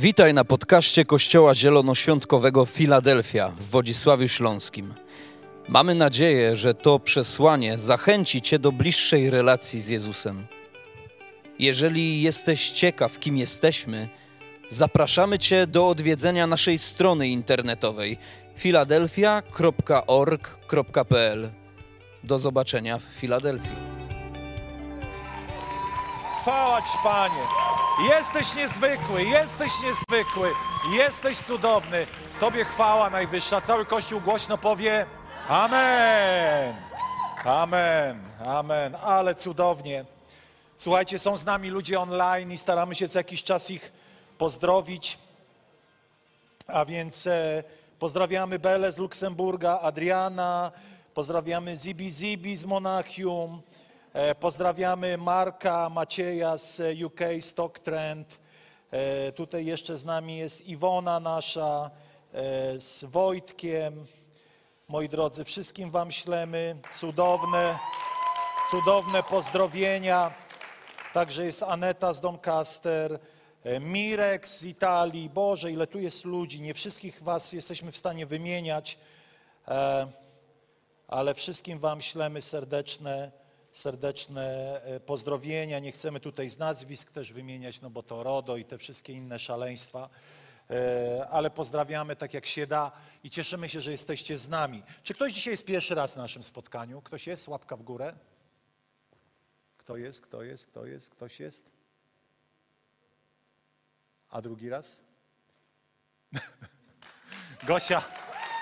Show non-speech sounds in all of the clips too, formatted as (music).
Witaj na podcaście Kościoła Zielonoświątkowego Filadelfia w Wodzisławiu Śląskim. Mamy nadzieję, że to przesłanie zachęci Cię do bliższej relacji z Jezusem. Jeżeli jesteś ciekaw, kim jesteśmy, zapraszamy Cię do odwiedzenia naszej strony internetowej filadelfia.org.pl. Do zobaczenia w Filadelfii. Chwała Ci, Panie. Jesteś niezwykły, jesteś niezwykły, jesteś cudowny. Tobie chwała najwyższa. Cały Kościół głośno powie Amen. Amen, amen. Ale cudownie. Słuchajcie, są z nami ludzie online i staramy się co jakiś czas ich pozdrowić. A więc e, pozdrawiamy Belę z Luksemburga, Adriana, pozdrawiamy Zibi Zibi z Monachium, pozdrawiamy Marka, Macieja z e, UK, Stock Trend. E, tutaj jeszcze z nami jest Iwona nasza, e, z Wojtkiem. Moi drodzy, wszystkim Wam ślemy cudowne, cudowne pozdrowienia. Także jest Aneta z Doncaster, e, Mirek z Italii. Boże, ile tu jest ludzi. Nie wszystkich Was jesteśmy w stanie wymieniać, e, ale wszystkim Wam ślemy serdeczne, serdeczne e, pozdrowienia. Nie chcemy tutaj z nazwisk też wymieniać, no bo to RODO i te wszystkie inne szaleństwa. E, Ale pozdrawiamy tak jak się da i cieszymy się, że jesteście z nami. Czy ktoś dzisiaj jest pierwszy raz na naszym spotkaniu? Ktoś jest? Łapka w górę. Kto jest? Kto jest? Kto jest? Ktoś jest? A drugi raz? (laughs) Gosia,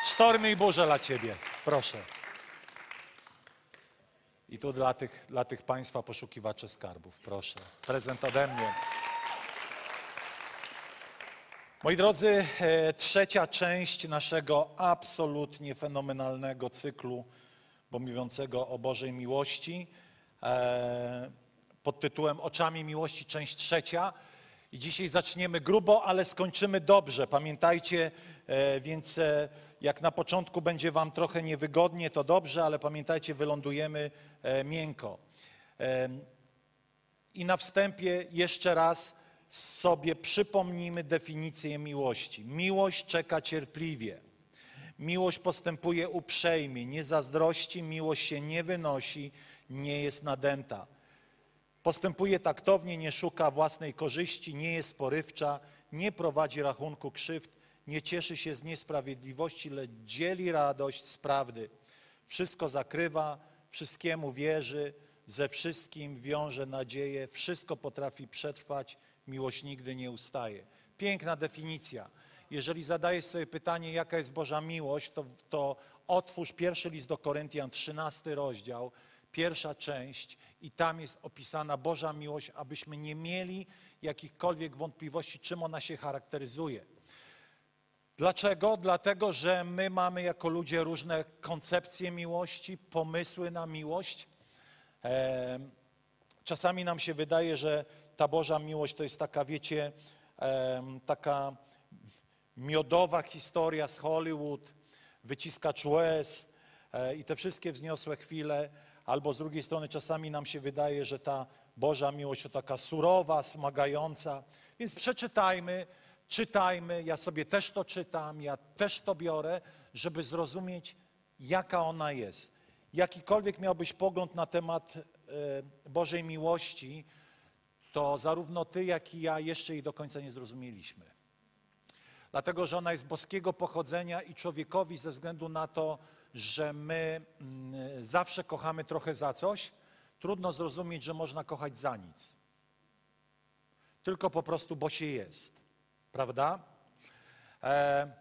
sztormy i burze dla Ciebie. Proszę. I tu dla tych, dla tych Państwa poszukiwaczy skarbów. Proszę. Prezent ode mnie. Moi drodzy, e, trzecia część naszego absolutnie fenomenalnego cyklu, mówiącego o Bożej miłości, e, pod tytułem Oczami miłości, część trzecia. I dzisiaj zaczniemy grubo, ale skończymy dobrze. Pamiętajcie, e, więc e, jak na początku będzie Wam trochę niewygodnie, to dobrze, ale pamiętajcie, wylądujemy e, miękko. I na wstępie jeszcze raz sobie przypomnijmy definicję miłości. Miłość czeka cierpliwie. Miłość postępuje uprzejmie, nie zazdrości, miłość się nie wynosi, nie jest nadęta. Postępuje taktownie, nie szuka własnej korzyści, nie jest porywcza, nie prowadzi rachunku krzywd, nie cieszy się z niesprawiedliwości, lecz dzieli radość z prawdy. Wszystko zakrywa, wszystkiemu wierzy, ze wszystkim wiąże nadzieję, wszystko potrafi przetrwać, miłość nigdy nie ustaje. Piękna definicja. Jeżeli zadajesz sobie pytanie, jaka jest Boża miłość, to, to otwórz pierwszy list do Koryntian, 13 rozdział, pierwsza część i tam jest opisana Boża miłość, abyśmy nie mieli jakichkolwiek wątpliwości, czym ona się charakteryzuje. Dlaczego? Dlatego, że my mamy jako ludzie różne koncepcje miłości, pomysły na miłość. Czasami nam się wydaje, że ta Boża miłość to jest taka, wiecie, taka miodowa historia z Hollywood, wyciskacz łez e, i te wszystkie wzniosłe chwile, albo z drugiej strony czasami nam się wydaje, że ta Boża miłość to taka surowa, smagająca. Więc przeczytajmy, czytajmy, ja sobie też to czytam, ja też to biorę, żeby zrozumieć, jaka ona jest. Jakikolwiek miałbyś pogląd na temat e, Bożej miłości, to zarówno ty, jak i ja jeszcze jej do końca nie zrozumieliśmy. Dlatego, że ona jest boskiego pochodzenia i człowiekowi ze względu na to, że my mm, zawsze kochamy trochę za coś, trudno zrozumieć, że można kochać za nic. Tylko po prostu, bo się jest. Prawda? E,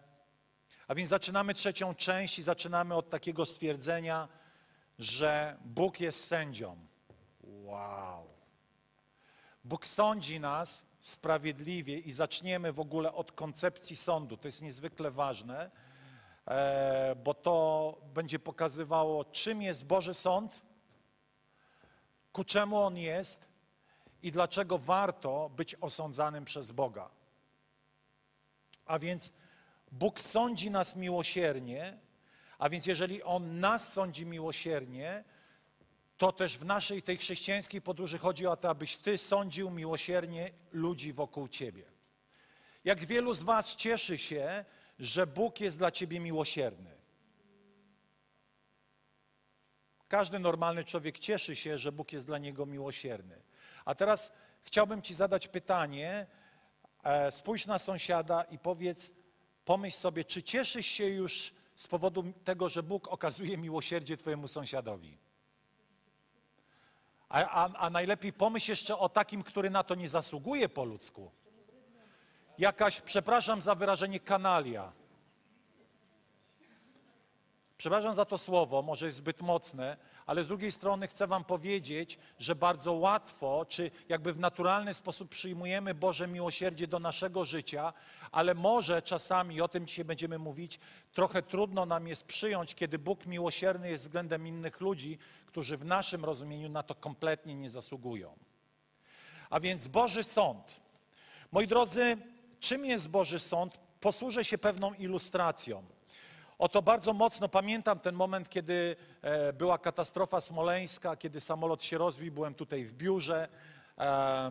a więc zaczynamy trzecią część i zaczynamy od takiego stwierdzenia, że Bóg jest sędzią. Wow. Bóg sądzi nas sprawiedliwie i zaczniemy w ogóle od koncepcji sądu. To jest niezwykle ważne, bo to będzie pokazywało, czym jest Boży Sąd, ku czemu on jest i dlaczego warto być osądzanym przez Boga. A więc Bóg sądzi nas miłosiernie, a więc jeżeli On nas sądzi miłosiernie, to też w naszej tej chrześcijańskiej podróży chodzi o to, abyś Ty sądził miłosiernie ludzi wokół Ciebie. Jak wielu z Was cieszy się, że Bóg jest dla Ciebie miłosierny? Każdy normalny człowiek cieszy się, że Bóg jest dla niego miłosierny. A teraz chciałbym Ci zadać pytanie. E, spójrz na sąsiada i powiedz, pomyśl sobie, czy cieszysz się już z powodu tego, że Bóg okazuje miłosierdzie Twojemu sąsiadowi? A, a, a najlepiej pomyśl jeszcze o takim, który na to nie zasługuje po ludzku. Jakaś, przepraszam za wyrażenie, kanalia. Przepraszam za to słowo, może jest zbyt mocne, ale z drugiej strony chcę Wam powiedzieć, że bardzo łatwo, czy jakby w naturalny sposób przyjmujemy Boże miłosierdzie do naszego życia, ale może czasami, o tym dzisiaj będziemy mówić, trochę trudno nam jest przyjąć, kiedy Bóg miłosierny jest względem innych ludzi, którzy w naszym rozumieniu na to kompletnie nie zasługują. A więc Boży Sąd. Moi drodzy, czym jest Boży Sąd? Posłużę się pewną ilustracją. Oto bardzo mocno pamiętam ten moment, kiedy e, była katastrofa smoleńska, kiedy samolot się rozbił, byłem tutaj w biurze e,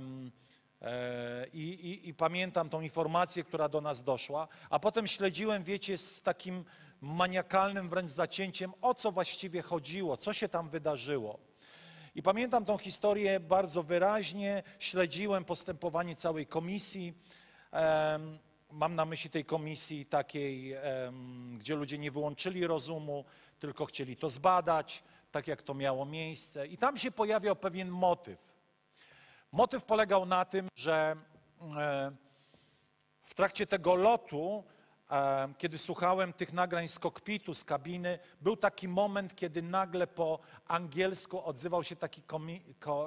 i, i, i pamiętam tą informację, która do nas doszła, a potem śledziłem, wiecie, z takim maniakalnym wręcz zacięciem, o co właściwie chodziło, co się tam wydarzyło. I pamiętam tą historię bardzo wyraźnie, śledziłem postępowanie całej komisji. Mam na myśli tej komisji takiej, gdzie ludzie nie wyłączyli rozumu, tylko chcieli to zbadać, tak jak to miało miejsce. I tam się pojawiał pewien motyw. Motyw polegał na tym, że w trakcie tego lotu, kiedy słuchałem tych nagrań z kokpitu, z kabiny, był taki moment, kiedy nagle po angielsku odzywał się taki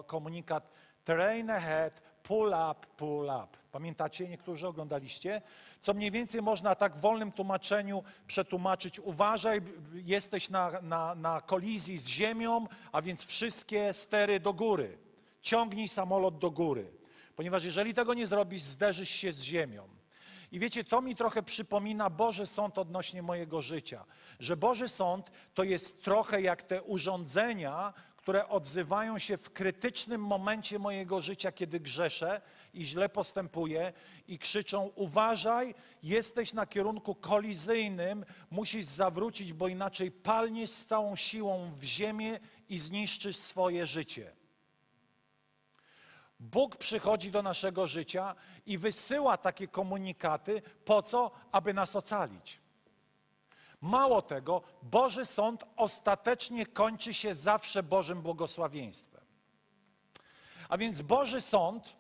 komunikat terrain ahead, pull up, pull up. Pamiętacie, niektórzy oglądaliście? Co mniej więcej można tak w wolnym tłumaczeniu przetłumaczyć. Uważaj, jesteś na, na, na kolizji z ziemią, a więc wszystkie stery do góry. Ciągnij samolot do góry. Ponieważ jeżeli tego nie zrobisz, zderzysz się z ziemią. I wiecie, to mi trochę przypomina Boży Sąd odnośnie mojego życia. Że Boży Sąd to jest trochę jak te urządzenia, które odzywają się w krytycznym momencie mojego życia, kiedy grzeszę i źle postępuję i krzyczą: Uważaj, jesteś na kierunku kolizyjnym, musisz zawrócić, bo inaczej palniesz z całą siłą w ziemię i zniszczysz swoje życie. Bóg przychodzi do naszego życia i wysyła takie komunikaty po co? Aby nas ocalić. Mało tego, Boży Sąd ostatecznie kończy się zawsze Bożym błogosławieństwem. A więc Boży Sąd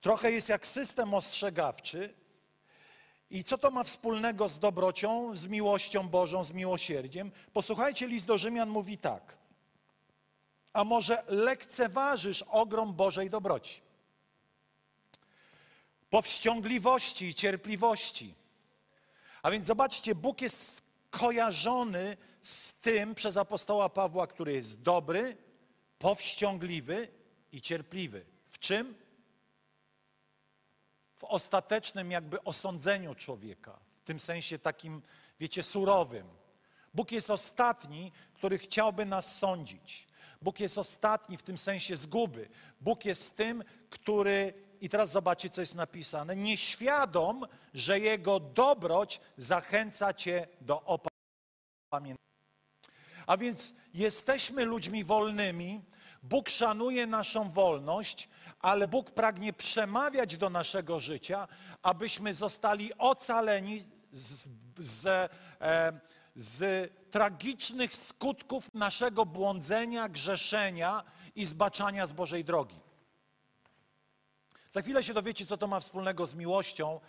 trochę jest jak system ostrzegawczy. I co to ma wspólnego z dobrocią, z miłością Bożą, z miłosierdziem? Posłuchajcie, list do Rzymian mówi tak. A może lekceważysz ogrom Bożej dobroci? Powściągliwości i cierpliwości a więc zobaczcie, Bóg jest kojarzony z tym przez apostoła Pawła, który jest dobry, powściągliwy i cierpliwy. W czym? W ostatecznym jakby osądzeniu człowieka, w tym sensie takim, wiecie, surowym. Bóg jest ostatni, który chciałby nas sądzić. Bóg jest ostatni w tym sensie zguby. Bóg jest tym, który i teraz zobaczcie, co jest napisane. Nieświadom, że Jego dobroć zachęca Cię do opamiętania. A więc jesteśmy ludźmi wolnymi. Bóg szanuje naszą wolność, ale Bóg pragnie przemawiać do naszego życia, abyśmy zostali ocaleni z, z, e, z tragicznych skutków naszego błądzenia, grzeszenia i zbaczania z Bożej drogi. Za chwilę się dowiecie, co to ma wspólnego z miłością,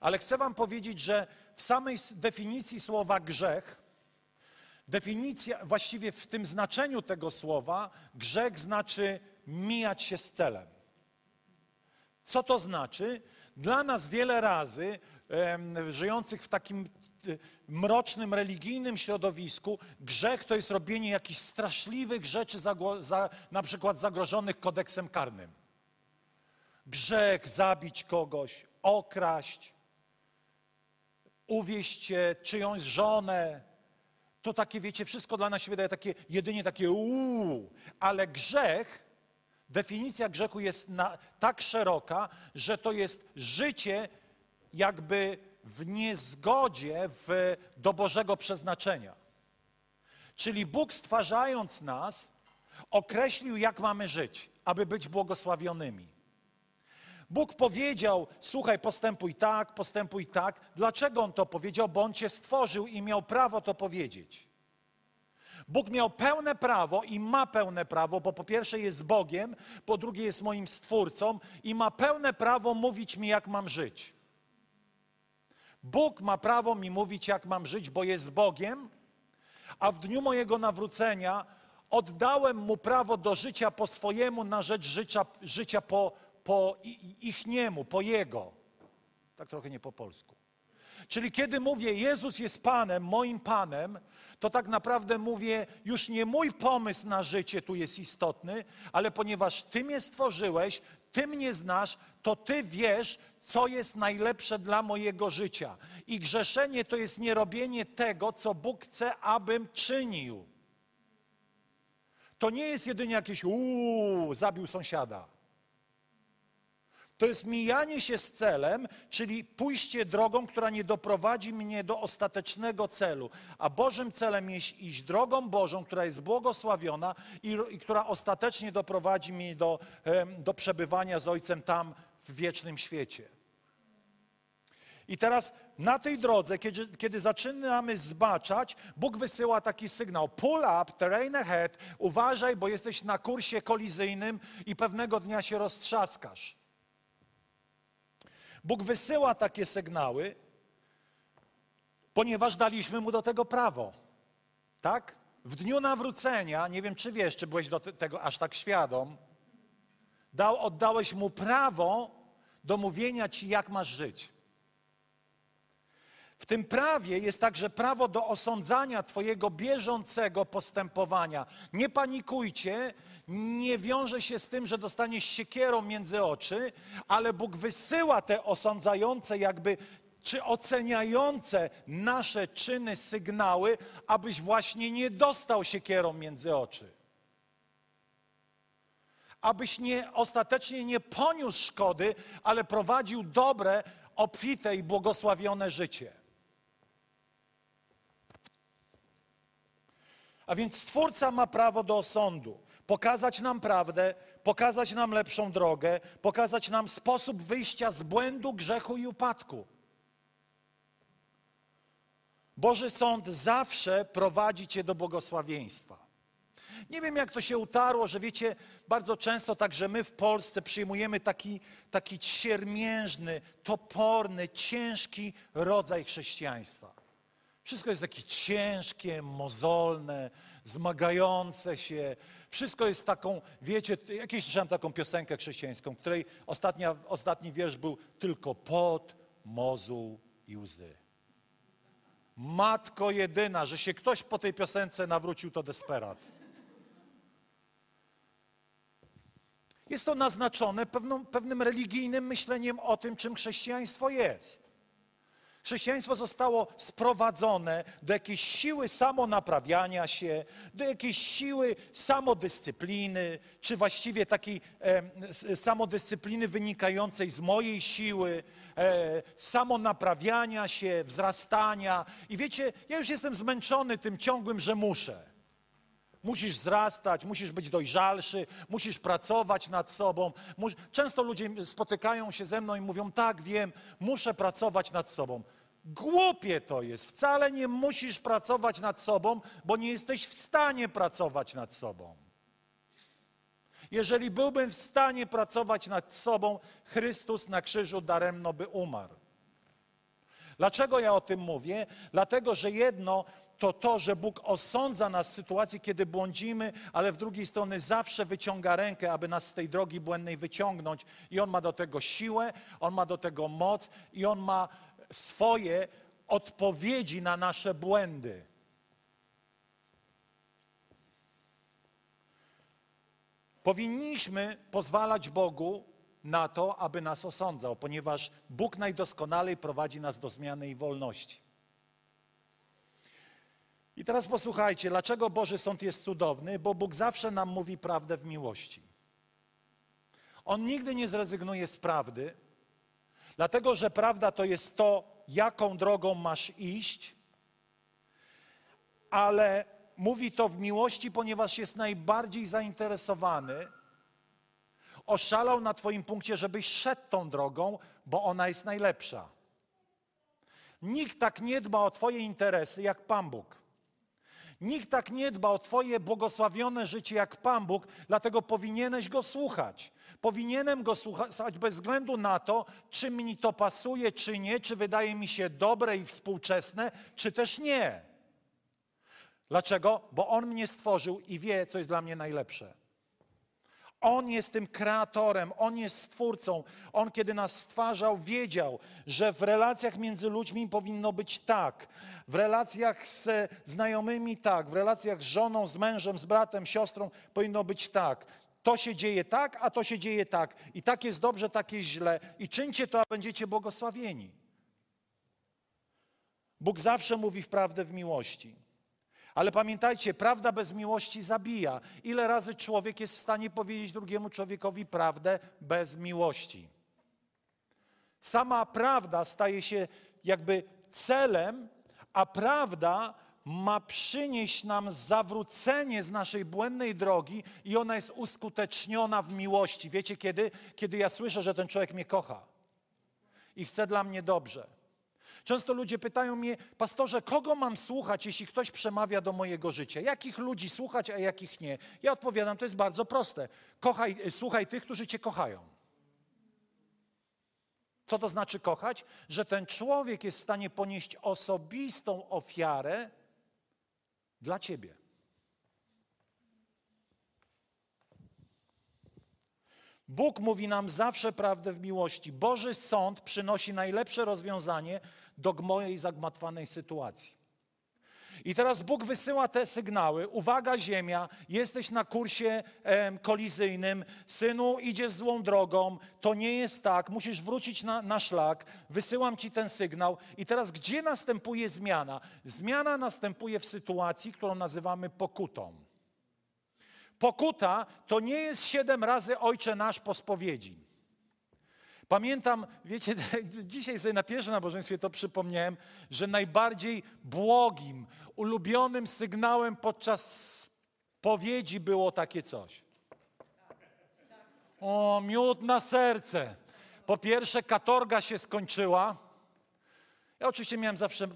ale chcę Wam powiedzieć, że w samej definicji słowa grzech, definicja, właściwie w tym znaczeniu tego słowa, grzech znaczy mijać się z celem. Co to znaczy? Dla nas wiele razy, żyjących w takim e, mrocznym, religijnym środowisku, grzech to jest robienie jakichś straszliwych rzeczy, za, na przykład zagrożonych kodeksem karnym grzech zabić kogoś, okraść, uwieść czyjąś żonę. To takie, wiecie, wszystko dla nas się wydaje takie, jedynie takie uuu, ale grzech definicja grzechu jest na, tak szeroka, że to jest życie jakby w niezgodzie w, do Bożego przeznaczenia. Czyli Bóg stwarzając nas, określił, jak mamy żyć, aby być błogosławionymi. Bóg powiedział: Słuchaj, postępuj tak, postępuj tak. Dlaczego on to powiedział? Bo on cię stworzył i miał prawo to powiedzieć. Bóg miał pełne prawo i ma pełne prawo, bo po pierwsze jest Bogiem, po drugie jest moim stwórcą i ma pełne prawo mówić mi, jak mam żyć. Bóg ma prawo mi mówić, jak mam żyć, bo jest Bogiem, a w dniu mojego nawrócenia oddałem mu prawo do życia po swojemu na rzecz życia, życia po, po ich niemu, po jego. Tak trochę nie po polsku. Czyli kiedy mówię, Jezus jest Panem, moim Panem, to tak naprawdę mówię, już nie mój pomysł na życie tu jest istotny, ale ponieważ Ty mnie stworzyłeś, Ty mnie znasz, to Ty wiesz, co jest najlepsze dla mojego życia. I grzeszenie to jest nierobienie tego, co Bóg chce, abym czynił. To nie jest jedynie jakieś uuu, zabił sąsiada. To jest mijanie się z celem, czyli pójście drogą, która nie doprowadzi mnie do ostatecznego celu. A Bożym celem jest iść drogą Bożą, która jest błogosławiona i, i która ostatecznie doprowadzi mnie do, do przebywania z Ojcem tam w wiecznym świecie. I teraz na tej drodze, kiedy, kiedy, zaczynamy zbaczać, Bóg wysyła taki sygnał: pull up, terrain ahead, uważaj, bo jesteś na kursie kolizyjnym i pewnego dnia się roztrzaskasz. Bóg wysyła takie sygnały, ponieważ daliśmy mu do tego prawo. Tak? W dniu nawrócenia, nie wiem czy wiesz, czy byłeś do tego aż tak świadom, dał, oddałeś mu prawo do mówienia ci, jak masz żyć. W tym prawie jest także prawo do osądzania Twojego bieżącego postępowania. Nie panikujcie, nie wiąże się z tym, że dostaniesz siekierą między oczy, ale Bóg wysyła te osądzające, jakby czy oceniające nasze czyny sygnały, abyś właśnie nie dostał siekierą między oczy. Abyś nie, ostatecznie nie poniósł szkody, ale prowadził dobre, obfite i błogosławione życie. A więc Stwórca ma prawo do osądu. Pokazać nam prawdę, pokazać nam lepszą drogę, pokazać nam sposób wyjścia z błędu, grzechu i upadku. Boży sąd zawsze prowadzi cię do błogosławieństwa. Nie wiem, jak to się utarło, że wiecie, bardzo często także my w Polsce przyjmujemy taki, taki ciermiężny, toporny, ciężki rodzaj chrześcijaństwa. Wszystko jest takie ciężkie, mozolne, zmagające się. Wszystko jest taką, wiecie, jakieś słyszałem taką piosenkę chrześcijańską, której ostatnia, ostatni wiersz był tylko pot, mozuł i łzy. Matko jedyna, że się ktoś po tej piosence nawrócił, to desperat. Jest to naznaczone pewną, pewnym religijnym myśleniem o tym, czym chrześcijaństwo jest. Chrześcijaństwo zostało sprowadzone do jakiejś siły samonaprawiania się, do jakiejś siły samodyscypliny, czy właściwie takiej e, samodyscypliny wynikającej z mojej siły, e, samonaprawiania się, wzrastania. I wiecie, ja już jestem zmęczony tym ciągłym, że muszę. Musisz wzrastać, musisz być dojrzalszy, musisz pracować nad sobą. Często ludzie spotykają się ze mną i mówią: Tak, wiem, muszę pracować nad sobą. Głupie to jest. Wcale nie musisz pracować nad sobą, bo nie jesteś w stanie pracować nad sobą. Jeżeli byłbym w stanie pracować nad sobą, Chrystus na krzyżu daremno by umarł. Dlaczego ja o tym mówię? Dlatego, że jedno to to, że Bóg osądza nas w sytuacji, kiedy błądzimy, ale w drugiej strony zawsze wyciąga rękę, aby nas z tej drogi błędnej wyciągnąć. I On ma do tego siłę, On ma do tego moc i On ma swoje odpowiedzi na nasze błędy. Powinniśmy pozwalać Bogu na to, aby nas osądzał, ponieważ Bóg najdoskonalej prowadzi nas do zmiany i wolności. I teraz posłuchajcie, dlaczego Boży Sąd jest cudowny? Bo Bóg zawsze nam mówi prawdę w miłości. On nigdy nie zrezygnuje z prawdy, dlatego że prawda to jest to, jaką drogą masz iść, ale mówi to w miłości, ponieważ jest najbardziej zainteresowany. Oszalał na Twoim punkcie, żebyś szedł tą drogą, bo ona jest najlepsza. Nikt tak nie dba o Twoje interesy jak Pan Bóg. Nikt tak nie dba o Twoje błogosławione życie jak Pan Bóg, dlatego powinieneś Go słuchać. Powinienem Go słuchać bez względu na to, czy mi to pasuje, czy nie, czy wydaje mi się dobre i współczesne, czy też nie. Dlaczego? Bo On mnie stworzył i wie, co jest dla mnie najlepsze. On jest tym kreatorem, On jest stwórcą. On, kiedy nas stwarzał, wiedział, że w relacjach między ludźmi powinno być tak, w relacjach z znajomymi tak, w relacjach z żoną, z mężem, z bratem, siostrą powinno być tak. To się dzieje tak, a to się dzieje tak. I tak jest dobrze, tak jest źle. I czyńcie to, a będziecie błogosławieni. Bóg zawsze mówi w prawdę w miłości. Ale pamiętajcie, prawda bez miłości zabija. Ile razy człowiek jest w stanie powiedzieć drugiemu człowiekowi prawdę bez miłości? Sama prawda staje się jakby celem, a prawda ma przynieść nam zawrócenie z naszej błędnej drogi i ona jest uskuteczniona w miłości. Wiecie kiedy? Kiedy ja słyszę, że ten człowiek mnie kocha i chce dla mnie dobrze. Często ludzie pytają mnie, pastorze, kogo mam słuchać, jeśli ktoś przemawia do mojego życia? Jakich ludzi słuchać, a jakich nie? Ja odpowiadam, to jest bardzo proste. Kochaj, słuchaj tych, którzy cię kochają. Co to znaczy kochać? Że ten człowiek jest w stanie ponieść osobistą ofiarę dla ciebie. Bóg mówi nam zawsze prawdę w miłości. Boży sąd przynosi najlepsze rozwiązanie do mojej zagmatwanej sytuacji. I teraz Bóg wysyła te sygnały. Uwaga, ziemia, jesteś na kursie kolizyjnym, synu, idziesz złą drogą, to nie jest tak, musisz wrócić na, na szlak. Wysyłam ci ten sygnał. I teraz gdzie następuje zmiana? Zmiana następuje w sytuacji, którą nazywamy pokutą. Pokuta to nie jest siedem razy Ojcze Nasz po spowiedzi. Pamiętam, wiecie, (laughs) dzisiaj sobie na pierwszym nabożeństwie to przypomniałem, że najbardziej błogim, ulubionym sygnałem podczas spowiedzi było takie coś. O, miód na serce. Po pierwsze, katorga się skończyła. Oczywiście miałem zawsze,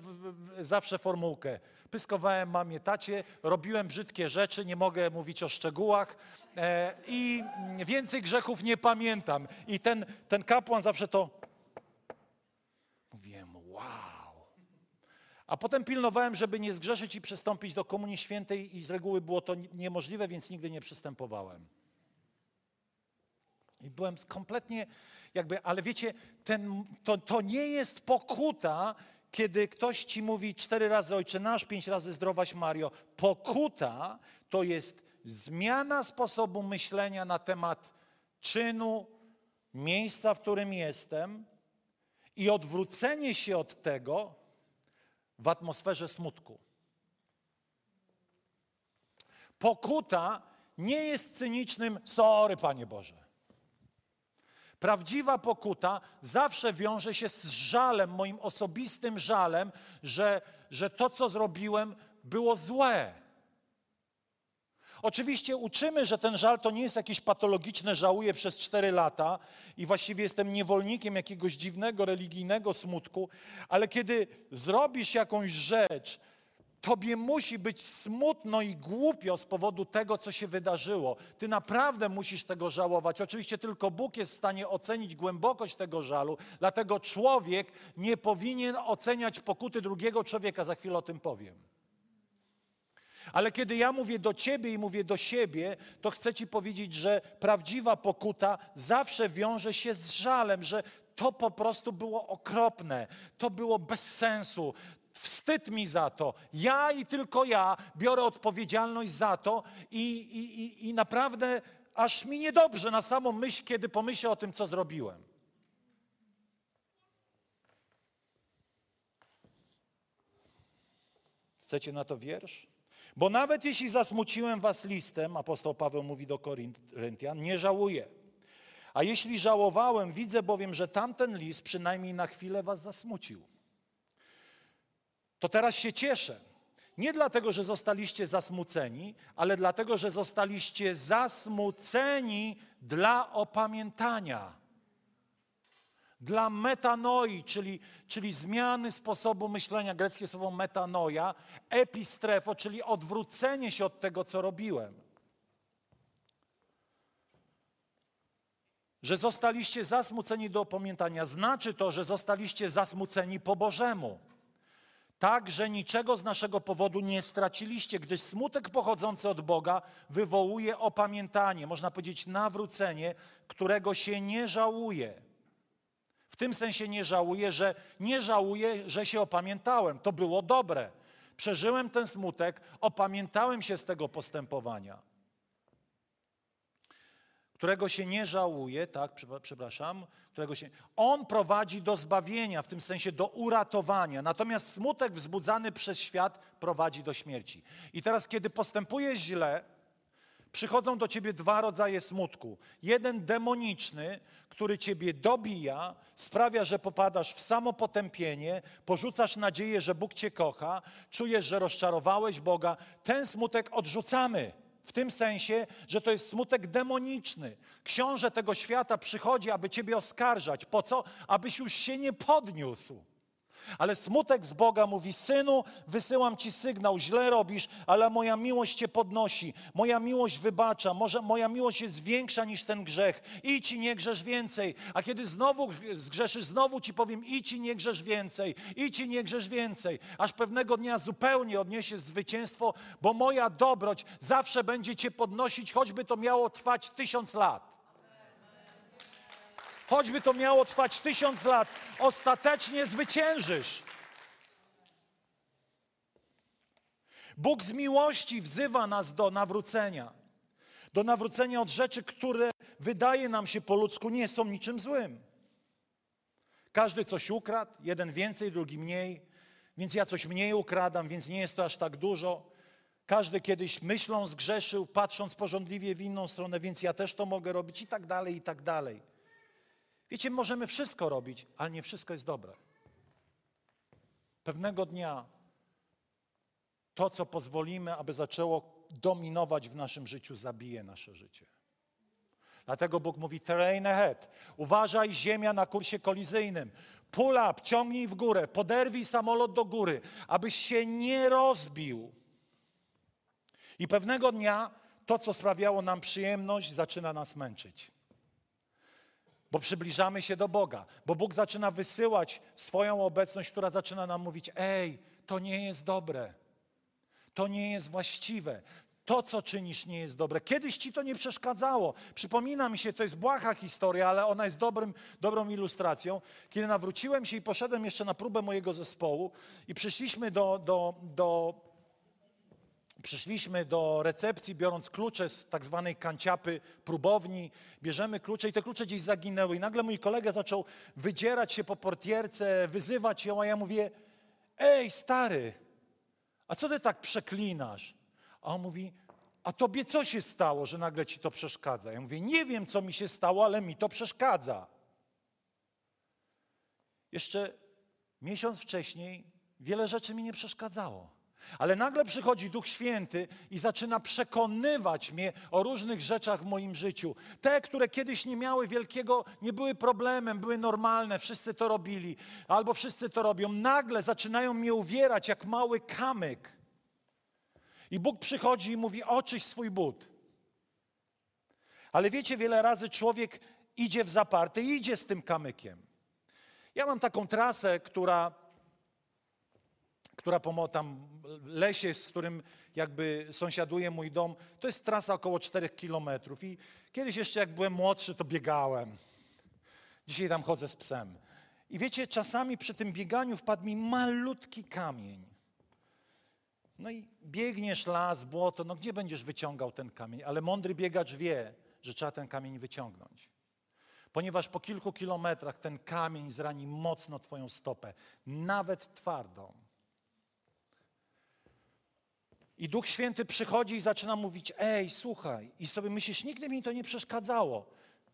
zawsze formułkę. Pyskowałem mamie, tacie, robiłem brzydkie rzeczy, nie mogę mówić o szczegółach e, i więcej grzechów nie pamiętam. I ten, ten kapłan zawsze to... Mówiłem, wow. A potem pilnowałem, żeby nie zgrzeszyć i przystąpić do Komunii Świętej i z reguły było to niemożliwe, więc nigdy nie przystępowałem. I byłem kompletnie jakby, ale wiecie, ten, to, to nie jest pokuta, kiedy ktoś ci mówi cztery razy Ojcze Nasz, pięć razy Zdrowaś Mario. Pokuta to jest zmiana sposobu myślenia na temat czynu, miejsca, w którym jestem i odwrócenie się od tego w atmosferze smutku. Pokuta nie jest cynicznym, sorry Panie Boże. Prawdziwa pokuta zawsze wiąże się z żalem, moim osobistym żalem, że, że to, co zrobiłem, było złe. Oczywiście uczymy, że ten żal to nie jest jakieś patologiczne, żałuję przez cztery lata i właściwie jestem niewolnikiem jakiegoś dziwnego, religijnego smutku, ale kiedy zrobisz jakąś rzecz, Tobie musi być smutno i głupio z powodu tego, co się wydarzyło. Ty naprawdę musisz tego żałować. Oczywiście tylko Bóg jest w stanie ocenić głębokość tego żalu, dlatego człowiek nie powinien oceniać pokuty drugiego człowieka. Za chwilę o tym powiem. Ale kiedy ja mówię do ciebie i mówię do siebie, to chcę ci powiedzieć, że prawdziwa pokuta zawsze wiąże się z żalem, że to po prostu było okropne, to było bez sensu, Wstyd mi za to. Ja i tylko ja biorę odpowiedzialność za to i, i, i, i naprawdę aż mi niedobrze na samą myśl, kiedy pomyślę o tym, co zrobiłem. Chcecie na to wiersz? Bo nawet jeśli zasmuciłem was listem, apostoł Paweł mówi do Koryntian, nie żałuję. A jeśli żałowałem, widzę bowiem, że tamten list przynajmniej na chwilę was zasmucił. To teraz się cieszę. Nie dlatego, że zostaliście zasmuceni, ale dlatego, że zostaliście zasmuceni dla opamiętania. Dla metanoi, czyli, czyli zmiany sposobu myślenia, greckie słowo metanoia, epistrefo, czyli odwrócenie się od tego, co robiłem. Że zostaliście zasmuceni do opamiętania, znaczy to, że zostaliście zasmuceni po Bożemu. Tak, że niczego z naszego powodu nie straciliście, gdyż smutek pochodzący od Boga wywołuje opamiętanie, można powiedzieć nawrócenie, którego się nie żałuje. W tym sensie nie żałuję, że nie żałuję, że się opamiętałem. To było dobre. Przeżyłem ten smutek, opamiętałem się z tego postępowania. Którego się nie żałuje, tak, przepraszam, którego się. On prowadzi do zbawienia, w tym sensie do uratowania. Natomiast smutek wzbudzany przez świat prowadzi do śmierci. I teraz, kiedy postępujesz źle, przychodzą do ciebie dwa rodzaje smutku. Jeden demoniczny, który ciebie dobija, sprawia, że popadasz w samopotępienie, porzucasz nadzieję, że Bóg cię kocha, czujesz, że rozczarowałeś Boga. Ten smutek odrzucamy. W tym sensie, że to jest smutek demoniczny. Książę tego świata przychodzi, aby ciebie oskarżać. Po co? Abyś już się nie podniósł. Ale smutek z Boga mówi: Synu, wysyłam ci sygnał, źle robisz, ale moja miłość cię podnosi, moja miłość wybacza, może moja miłość jest większa niż ten grzech. Idź i nie grzesz więcej. A kiedy znowu zgrzeszysz, znowu ci powiem: idź i nie grzesz więcej, idź i nie grzesz więcej. Aż pewnego dnia zupełnie odniesiesz zwycięstwo, bo moja dobroć zawsze będzie cię podnosić, choćby to miało trwać tysiąc lat. Choćby to miało trwać tysiąc lat, ostatecznie zwyciężysz. Bóg z miłości wzywa nas do nawrócenia. Do nawrócenia od rzeczy, które wydaje nam się po ludzku nie są niczym złym. Każdy coś ukradł, jeden więcej, drugi mniej, więc ja coś mniej ukradam, więc nie jest to aż tak dużo. Każdy kiedyś myślą zgrzeszył, patrząc porządliwie w inną stronę, więc ja też to mogę robić i tak dalej, i tak dalej. Wiecie, możemy wszystko robić, ale nie wszystko jest dobre. Pewnego dnia to, co pozwolimy, aby zaczęło dominować w naszym życiu, zabije nasze życie. Dlatego Bóg mówi terrain ahead. Uważaj, ziemia na kursie kolizyjnym. Pull up, ciągnij w górę, poderwij samolot do góry, abyś się nie rozbił. I pewnego dnia to, co sprawiało nam przyjemność, zaczyna nas męczyć bo przybliżamy się do Boga, bo Bóg zaczyna wysyłać swoją obecność, która zaczyna nam mówić: Ej, to nie jest dobre, to nie jest właściwe. To, co czynisz, nie jest dobre. Kiedyś ci to nie przeszkadzało. Przypomina mi się, to jest błaha historia, ale ona jest dobrym, dobrą ilustracją. Kiedy nawróciłem się i poszedłem jeszcze na próbę mojego zespołu i przyszliśmy do, do, do Przyszliśmy do recepcji, biorąc klucze z tak zwanej kanciapy próbowni. Bierzemy klucze i te klucze gdzieś zaginęły. I nagle mój kolega zaczął wydzierać się po portierce, wyzywać ją, a ja mówię: Ej, stary, a co ty tak przeklinasz? A on mówi: A tobie co się stało, że nagle ci to przeszkadza? Ja mówię: Nie wiem, co mi się stało, ale mi to przeszkadza. Jeszcze miesiąc wcześniej wiele rzeczy mi nie przeszkadzało. Ale nagle przychodzi Duch Święty i zaczyna przekonywać mnie o różnych rzeczach w moim życiu. Te, które kiedyś nie miały wielkiego, nie były problemem, były normalne, wszyscy to robili, albo wszyscy to robią. Nagle zaczynają mnie uwierać jak mały kamyk. I Bóg przychodzi i mówi: Oczyś swój but. Ale wiecie, wiele razy człowiek idzie w zaparte idzie z tym kamykiem. Ja mam taką trasę, która która po tam lesie, z którym jakby sąsiaduje mój dom, to jest trasa około 4 kilometrów. I kiedyś jeszcze jak byłem młodszy, to biegałem. Dzisiaj tam chodzę z psem. I wiecie, czasami przy tym bieganiu wpadł mi malutki kamień. No i biegniesz las, błoto, no gdzie będziesz wyciągał ten kamień? Ale mądry biegacz wie, że trzeba ten kamień wyciągnąć. Ponieważ po kilku kilometrach ten kamień zrani mocno twoją stopę, nawet twardą. I Duch Święty przychodzi i zaczyna mówić: Ej, słuchaj, i sobie myślisz, nigdy mi to nie przeszkadzało.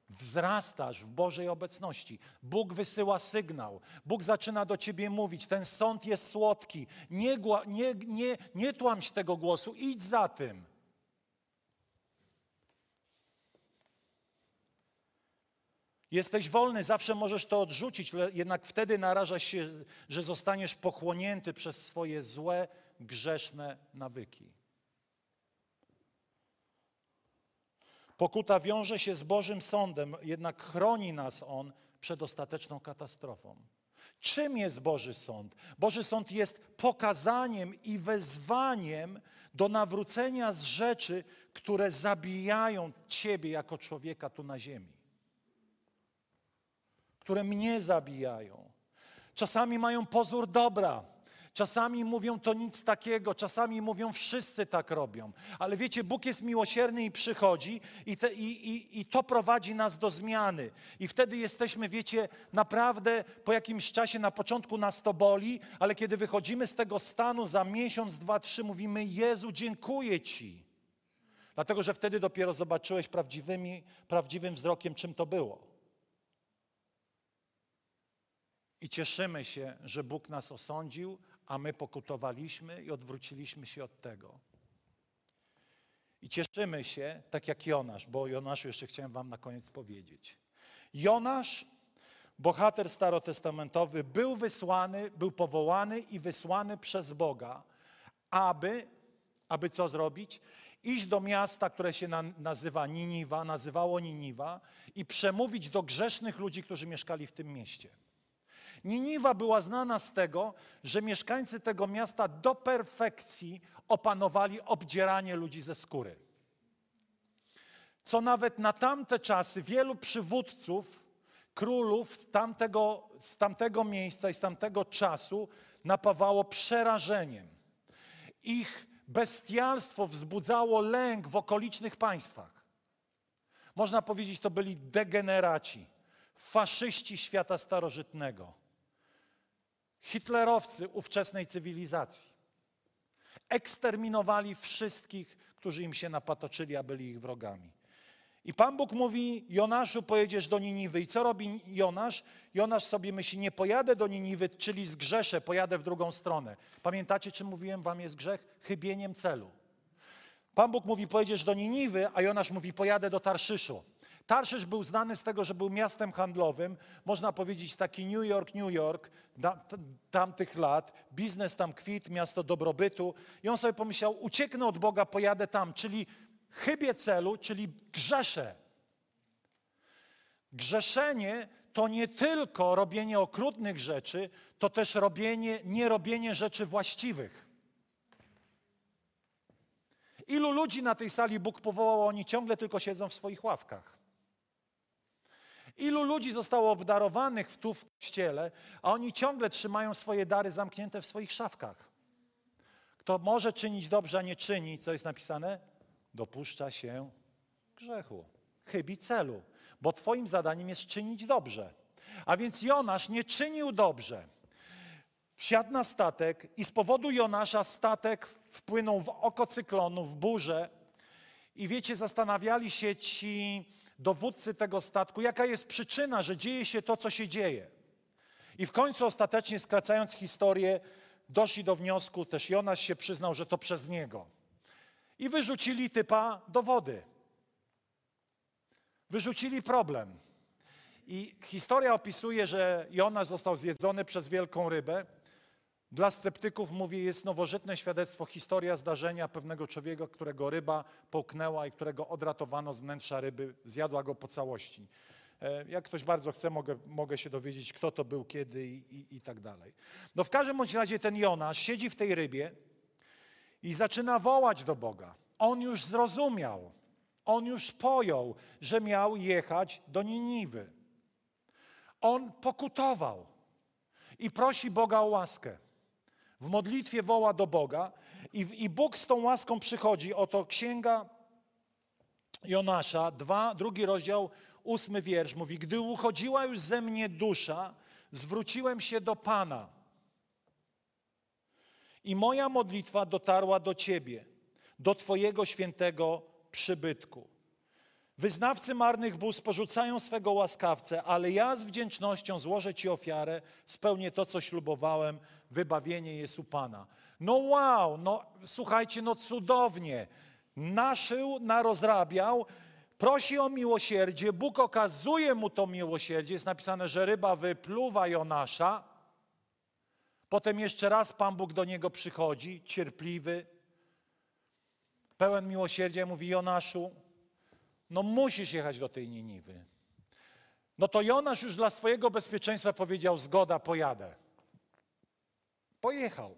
Wzrastasz w Bożej obecności. Bóg wysyła sygnał. Bóg zaczyna do ciebie mówić. Ten sąd jest słodki. Nie, nie, nie, nie tłamś tego głosu. Idź za tym. Jesteś wolny, zawsze możesz to odrzucić, jednak wtedy narażasz się, że zostaniesz pochłonięty przez swoje złe, grzeszne nawyki. Pokuta wiąże się z Bożym sądem, jednak chroni nas on przed ostateczną katastrofą. Czym jest Boży sąd? Boży sąd jest pokazaniem i wezwaniem do nawrócenia z rzeczy, które zabijają Ciebie jako człowieka tu na ziemi które mnie zabijają. Czasami mają pozór dobra, czasami mówią to nic takiego, czasami mówią wszyscy tak robią. Ale wiecie, Bóg jest miłosierny i przychodzi i, te, i, i, i to prowadzi nas do zmiany. I wtedy jesteśmy, wiecie, naprawdę po jakimś czasie, na początku nas to boli, ale kiedy wychodzimy z tego stanu za miesiąc, dwa, trzy, mówimy Jezu, dziękuję Ci. Dlatego, że wtedy dopiero zobaczyłeś prawdziwymi, prawdziwym wzrokiem, czym to było. I cieszymy się, że Bóg nas osądził, a my pokutowaliśmy i odwróciliśmy się od tego. I cieszymy się, tak jak Jonasz, bo o Jonaszu jeszcze chciałem wam na koniec powiedzieć. Jonasz, bohater starotestamentowy, był wysłany, był powołany i wysłany przez Boga, aby, aby co zrobić? Iść do miasta, które się na, nazywa Niniwa, nazywało Niniwa i przemówić do grzesznych ludzi, którzy mieszkali w tym mieście. Niniwa była znana z tego, że mieszkańcy tego miasta do perfekcji opanowali obdzieranie ludzi ze skóry. Co nawet na tamte czasy wielu przywódców, królów tamtego, z tamtego miejsca i z tamtego czasu napawało przerażeniem. Ich bestialstwo wzbudzało lęk w okolicznych państwach. Można powiedzieć, to byli degeneraci, faszyści świata starożytnego hitlerowcy ówczesnej cywilizacji. Eksterminowali wszystkich, którzy im się napatoczyli, a byli ich wrogami. I Pan Bóg mówi, Jonaszu, pojedziesz do Niniwy. I co robi Jonasz? Jonasz sobie myśli, nie pojadę do Niniwy, czyli zgrzeszę, pojadę w drugą stronę. Pamiętacie, czym mówiłem wam jest grzech? Chybieniem celu. Pan Bóg mówi, pojedziesz do Niniwy, a Jonasz mówi, pojadę do Tarszyszu. Tarszysz był znany z tego, że był miastem handlowym, można powiedzieć taki New York, New York tamtych lat. Biznes tam kwit, miasto dobrobytu. I on sobie pomyślał, ucieknę od Boga, pojadę tam, czyli chybię celu, czyli grzeszę. Grzeszenie to nie tylko robienie okrutnych rzeczy, to też robienie, nie robienie rzeczy właściwych. Ilu ludzi na tej sali Bóg powołał, oni ciągle tylko siedzą w swoich ławkach. Ilu ludzi zostało obdarowanych w tu w kościele, a oni ciągle trzymają swoje dary zamknięte w swoich szafkach. Kto może czynić dobrze, a nie czyni, co jest napisane? Dopuszcza się grzechu, chybi celu, bo twoim zadaniem jest czynić dobrze. A więc Jonasz nie czynił dobrze. Wsiadł na statek i z powodu Jonasza statek wpłynął w oko cyklonu, w burzę. I wiecie, zastanawiali się ci dowódcy tego statku, jaka jest przyczyna, że dzieje się to, co się dzieje. I w końcu ostatecznie, skracając historię, doszli do wniosku, też Jonasz się przyznał, że to przez niego. I wyrzucili typa do wody. Wyrzucili problem. I historia opisuje, że Jonasz został zjedzony przez wielką rybę. Dla sceptyków, mówię, jest nowożytne świadectwo, historia zdarzenia pewnego człowieka, którego ryba połknęła i którego odratowano z wnętrza ryby, zjadła go po całości. E, Jak ktoś bardzo chce, mogę, mogę się dowiedzieć, kto to był, kiedy i, i, i tak dalej. No w każdym bądź razie ten Jonasz siedzi w tej rybie i zaczyna wołać do Boga. On już zrozumiał, on już pojął, że miał jechać do Niniwy. On pokutował i prosi Boga o łaskę. W modlitwie woła do Boga i, i Bóg z tą łaską przychodzi. Oto księga Jonasza, dwa, drugi rozdział, ósmy wiersz mówi: Gdy uchodziła już ze mnie dusza, zwróciłem się do Pana. I moja modlitwa dotarła do Ciebie, do Twojego świętego przybytku. Wyznawcy marnych bóstw porzucają swego łaskawcę, ale ja z wdzięcznością złożę Ci ofiarę, spełnię to, co ślubowałem, wybawienie jest u Pana. No wow, no słuchajcie, no cudownie. Naszył, narozrabiał, prosi o miłosierdzie, Bóg okazuje mu to miłosierdzie. Jest napisane, że ryba wypluwa Jonasza. Potem jeszcze raz Pan Bóg do niego przychodzi, cierpliwy, pełen miłosierdzia, mówi Jonaszu, no musisz jechać do tej Niniwy. No to Jonasz już dla swojego bezpieczeństwa powiedział, zgoda, pojadę. Pojechał.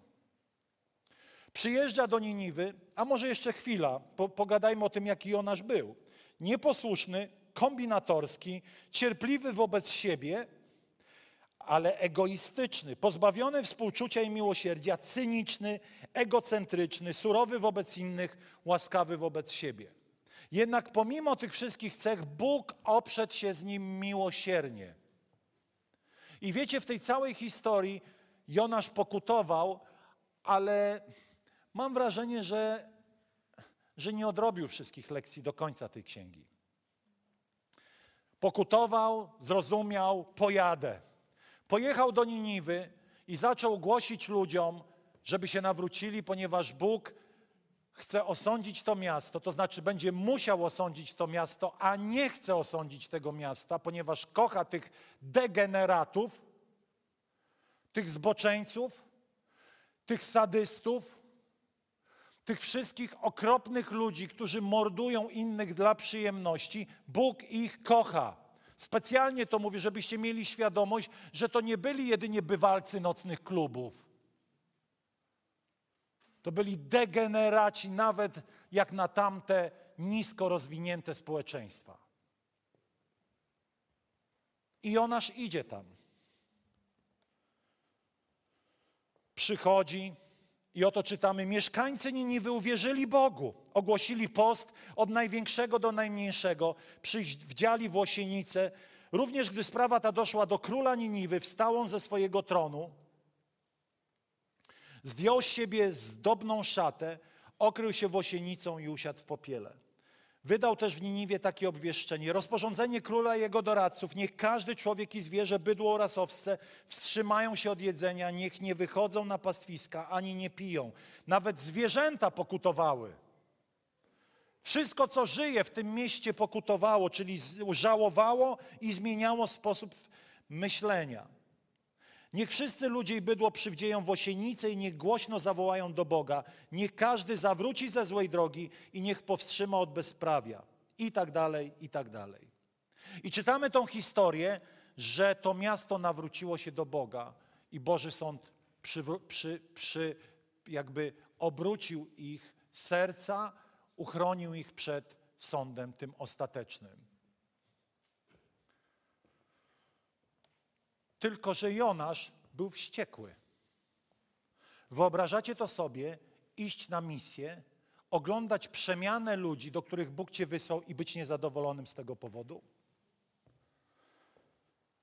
Przyjeżdża do Niniwy, a może jeszcze chwila, po, pogadajmy o tym, jaki Jonasz był. Nieposłuszny, kombinatorski, cierpliwy wobec siebie, ale egoistyczny, pozbawiony współczucia i miłosierdzia, cyniczny, egocentryczny, surowy wobec innych, łaskawy wobec siebie. Jednak pomimo tych wszystkich cech, Bóg oprzedł się z nim miłosiernie. I wiecie, w tej całej historii Jonasz pokutował, ale mam wrażenie, że, że nie odrobił wszystkich lekcji do końca tej księgi. Pokutował, zrozumiał, pojadę. Pojechał do Niniwy i zaczął głosić ludziom, żeby się nawrócili, ponieważ Bóg chce osądzić to miasto, to znaczy będzie musiał osądzić to miasto, a nie chce osądzić tego miasta, ponieważ kocha tych degeneratów, tych zboczeńców, tych sadystów, tych wszystkich okropnych ludzi, którzy mordują innych dla przyjemności. Bóg ich kocha. Specjalnie to mówię, żebyście mieli świadomość, że to nie byli jedynie bywalcy nocnych klubów. To byli degeneraci, nawet jak na tamte nisko rozwinięte społeczeństwa. I Jonasz idzie tam. Przychodzi i oto czytamy: Mieszkańcy Niniwy uwierzyli Bogu, ogłosili post od największego do najmniejszego, przyjdziali w łosienicę. Również gdy sprawa ta doszła do króla Niniwy, wstał on ze swojego tronu Zdjął z siebie zdobną szatę, okrył się włosienicą i usiadł w popiele. Wydał też w Niniwie takie obwieszczenie. Rozporządzenie króla i jego doradców. Niech każdy człowiek i zwierzę, bydło oraz owce wstrzymają się od jedzenia. Niech nie wychodzą na pastwiska, ani nie piją. Nawet zwierzęta pokutowały. Wszystko, co żyje w tym mieście pokutowało, czyli żałowało i zmieniało sposób myślenia. Niech wszyscy ludzie i bydło przywdzieją w i niech głośno zawołają do Boga. Niech każdy zawróci ze złej drogi i niech powstrzyma od bezprawia. I tak dalej, i tak dalej. I czytamy tą historię, że to miasto nawróciło się do Boga i Boży Sąd przy, przy, przy, jakby obrócił ich serca, uchronił ich przed sądem tym ostatecznym. Tylko, że Jonasz był wściekły. Wyobrażacie to sobie, iść na misję, oglądać przemianę ludzi, do których Bóg cię wysłał i być niezadowolonym z tego powodu?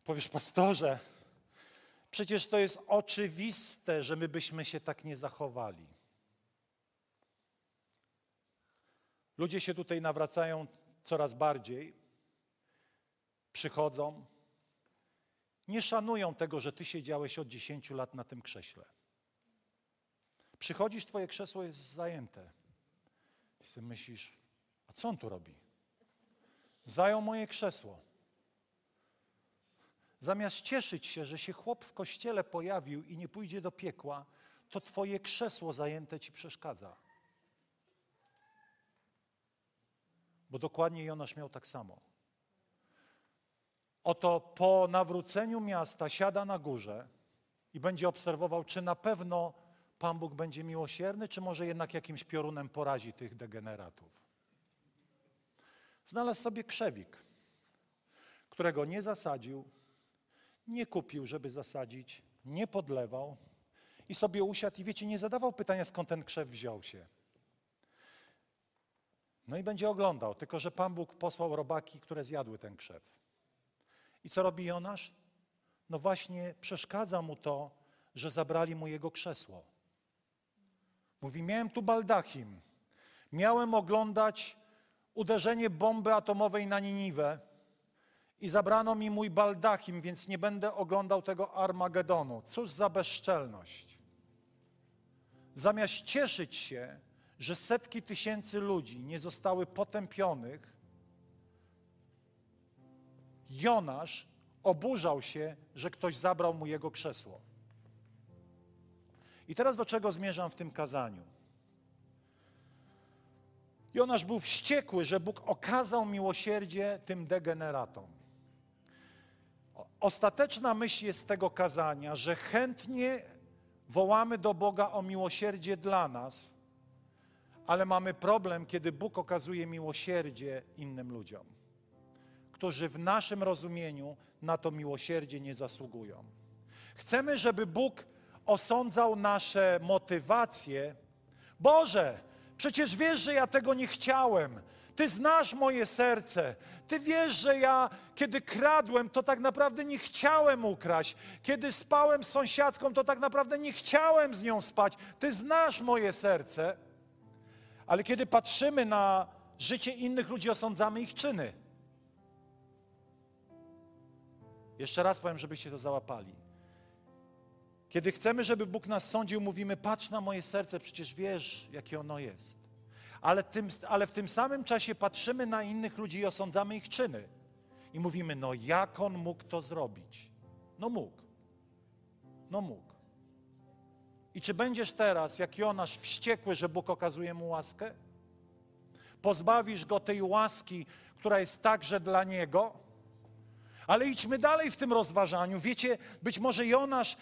Powiesz, pastorze, przecież to jest oczywiste, że my byśmy się tak nie zachowali. Ludzie się tutaj nawracają coraz bardziej, przychodzą, nie szanują tego, że ty siedziałeś od 10 lat na tym krześle. Przychodzisz, twoje krzesło jest zajęte. I sobie myślisz, a co on tu robi? Zajął moje krzesło. Zamiast cieszyć się, że się chłop w kościele pojawił i nie pójdzie do piekła, to twoje krzesło zajęte ci przeszkadza. Bo dokładnie Jonasz miał tak samo. Oto po nawróceniu miasta siada na górze i będzie obserwował, czy na pewno Pan Bóg będzie miłosierny, czy może jednak jakimś piorunem porazi tych degeneratów. Znalazł sobie krzewik, którego nie zasadził, nie kupił, żeby zasadzić, nie podlewał i sobie usiadł i wiecie, nie zadawał pytania, skąd ten krzew wziął się. No i będzie oglądał, tylko że Pan Bóg posłał robaki, które zjadły ten krzew. I co robi Jonasz? No właśnie przeszkadza mu to, że zabrali mu jego krzesło. Mówi, miałem tu baldachim, miałem oglądać uderzenie bomby atomowej na Niniwę i zabrano mi mój baldachim, więc nie będę oglądał tego Armagedonu. Cóż za bezczelność. Zamiast cieszyć się, że setki tysięcy ludzi nie zostały potępionych, Jonasz oburzał się, że ktoś zabrał mu jego krzesło. I teraz do czego zmierzam w tym kazaniu? Jonasz był wściekły, że Bóg okazał miłosierdzie tym degeneratom. Ostateczna myśl jest tego kazania, że chętnie wołamy do Boga o miłosierdzie dla nas, ale mamy problem, kiedy Bóg okazuje miłosierdzie innym ludziom, którzy w naszym rozumieniu na to miłosierdzie nie zasługują. Chcemy, żeby Bóg osądzał nasze motywacje. Boże, przecież wiesz, że ja tego nie chciałem. Ty znasz moje serce. Ty wiesz, że ja, kiedy kradłem, to tak naprawdę nie chciałem ukraść. Kiedy spałem z sąsiadką, to tak naprawdę nie chciałem z nią spać. Ty znasz moje serce. Ale kiedy patrzymy na życie innych ludzi, osądzamy ich czyny. Jeszcze raz powiem, żebyście to załapali. Kiedy chcemy, żeby Bóg nas sądził, mówimy: Patrz na moje serce, przecież wiesz, jakie ono jest. Ale, tym, ale w tym samym czasie patrzymy na innych ludzi i osądzamy ich czyny. I mówimy: No, jak on mógł to zrobić? No, mógł. No, mógł. I czy będziesz teraz, jak Jonasz, wściekły, że Bóg okazuje mu łaskę? Pozbawisz go tej łaski, która jest także dla niego? Ale idźmy dalej w tym rozważaniu. Wiecie, być może Jonasz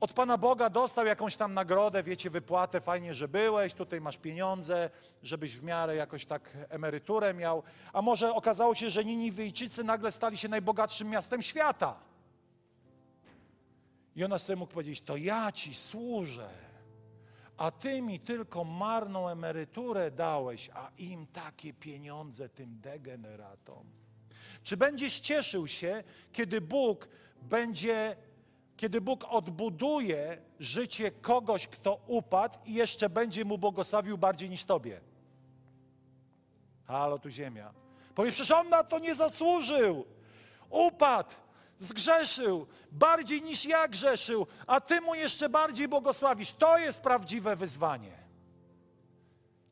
od Pana Boga dostał jakąś tam nagrodę, wiecie, wypłatę, fajnie, że byłeś, tutaj masz pieniądze, żebyś w miarę jakoś tak emeryturę miał. A może okazało się, że Niniwyjczycy nagle stali się najbogatszym miastem świata. I ona sobie mógł powiedzieć, to ja Ci służę, a Ty mi tylko marną emeryturę dałeś, a im takie pieniądze, tym degeneratom. Czy będziesz cieszył się, kiedy Bóg będzie kiedy Bóg odbuduje życie kogoś, kto upadł i jeszcze będzie mu błogosławił bardziej niż tobie. Halo, tu ziemia. Powiesz, przecież on na to nie zasłużył. Upadł, zgrzeszył, bardziej niż ja grzeszył, a ty mu jeszcze bardziej błogosławisz. To jest prawdziwe wyzwanie.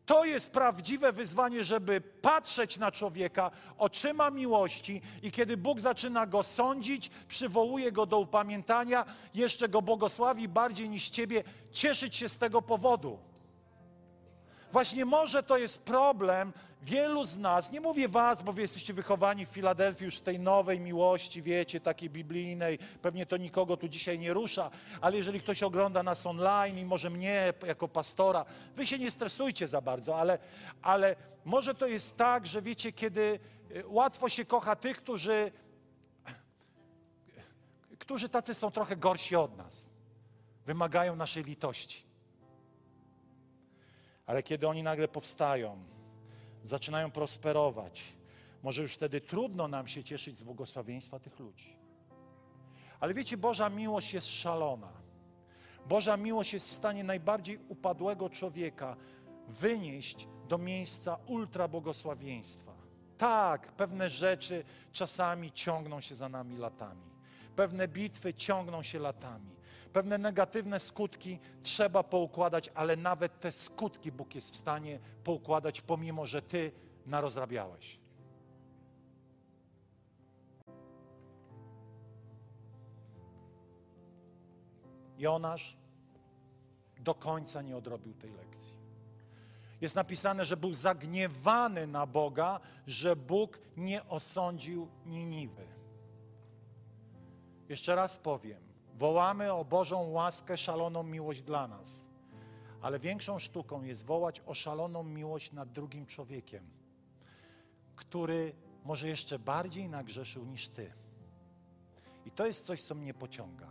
To jest prawdziwe wyzwanie, żeby patrzeć na człowieka oczyma miłości i kiedy Bóg zaczyna go sądzić, przywołuje go do upamiętania, jeszcze go błogosławi bardziej niż ciebie, cieszyć się z tego powodu. Właśnie może to jest problem wielu z nas, nie mówię was, bo wy jesteście wychowani w Filadelfii już w tej nowej miłości, wiecie, takiej biblijnej, pewnie to nikogo tu dzisiaj nie rusza, ale jeżeli ktoś ogląda nas online i może mnie jako pastora, wy się nie stresujcie za bardzo, ale, ale może to jest tak, że wiecie, kiedy y, łatwo się kocha tych, którzy, którzy tacy są trochę gorsi od nas, wymagają naszej litości. Ale kiedy oni nagle powstają, zaczynają prosperować, może już wtedy trudno nam się cieszyć z błogosławieństwa tych ludzi. Ale wiecie, Boża miłość jest szalona. Boża miłość jest w stanie najbardziej upadłego człowieka wynieść do miejsca ultrabłogosławieństwa. Tak, pewne rzeczy czasami ciągną się za nami latami. Pewne bitwy ciągną się latami. Pewne negatywne skutki trzeba poukładać, ale nawet te skutki Bóg jest w stanie poukładać, pomimo że Ty narozrabiałeś. Jonasz do końca nie odrobił tej lekcji. Jest napisane, że był zagniewany na Boga, że Bóg nie osądził Niniwy. Jeszcze raz powiem, wołamy o Bożą łaskę, szaloną miłość dla nas. Ale większą sztuką jest wołać o szaloną miłość nad drugim człowiekiem, który może jeszcze bardziej nagrzeszył niż ty. I to jest coś, co mnie pociąga.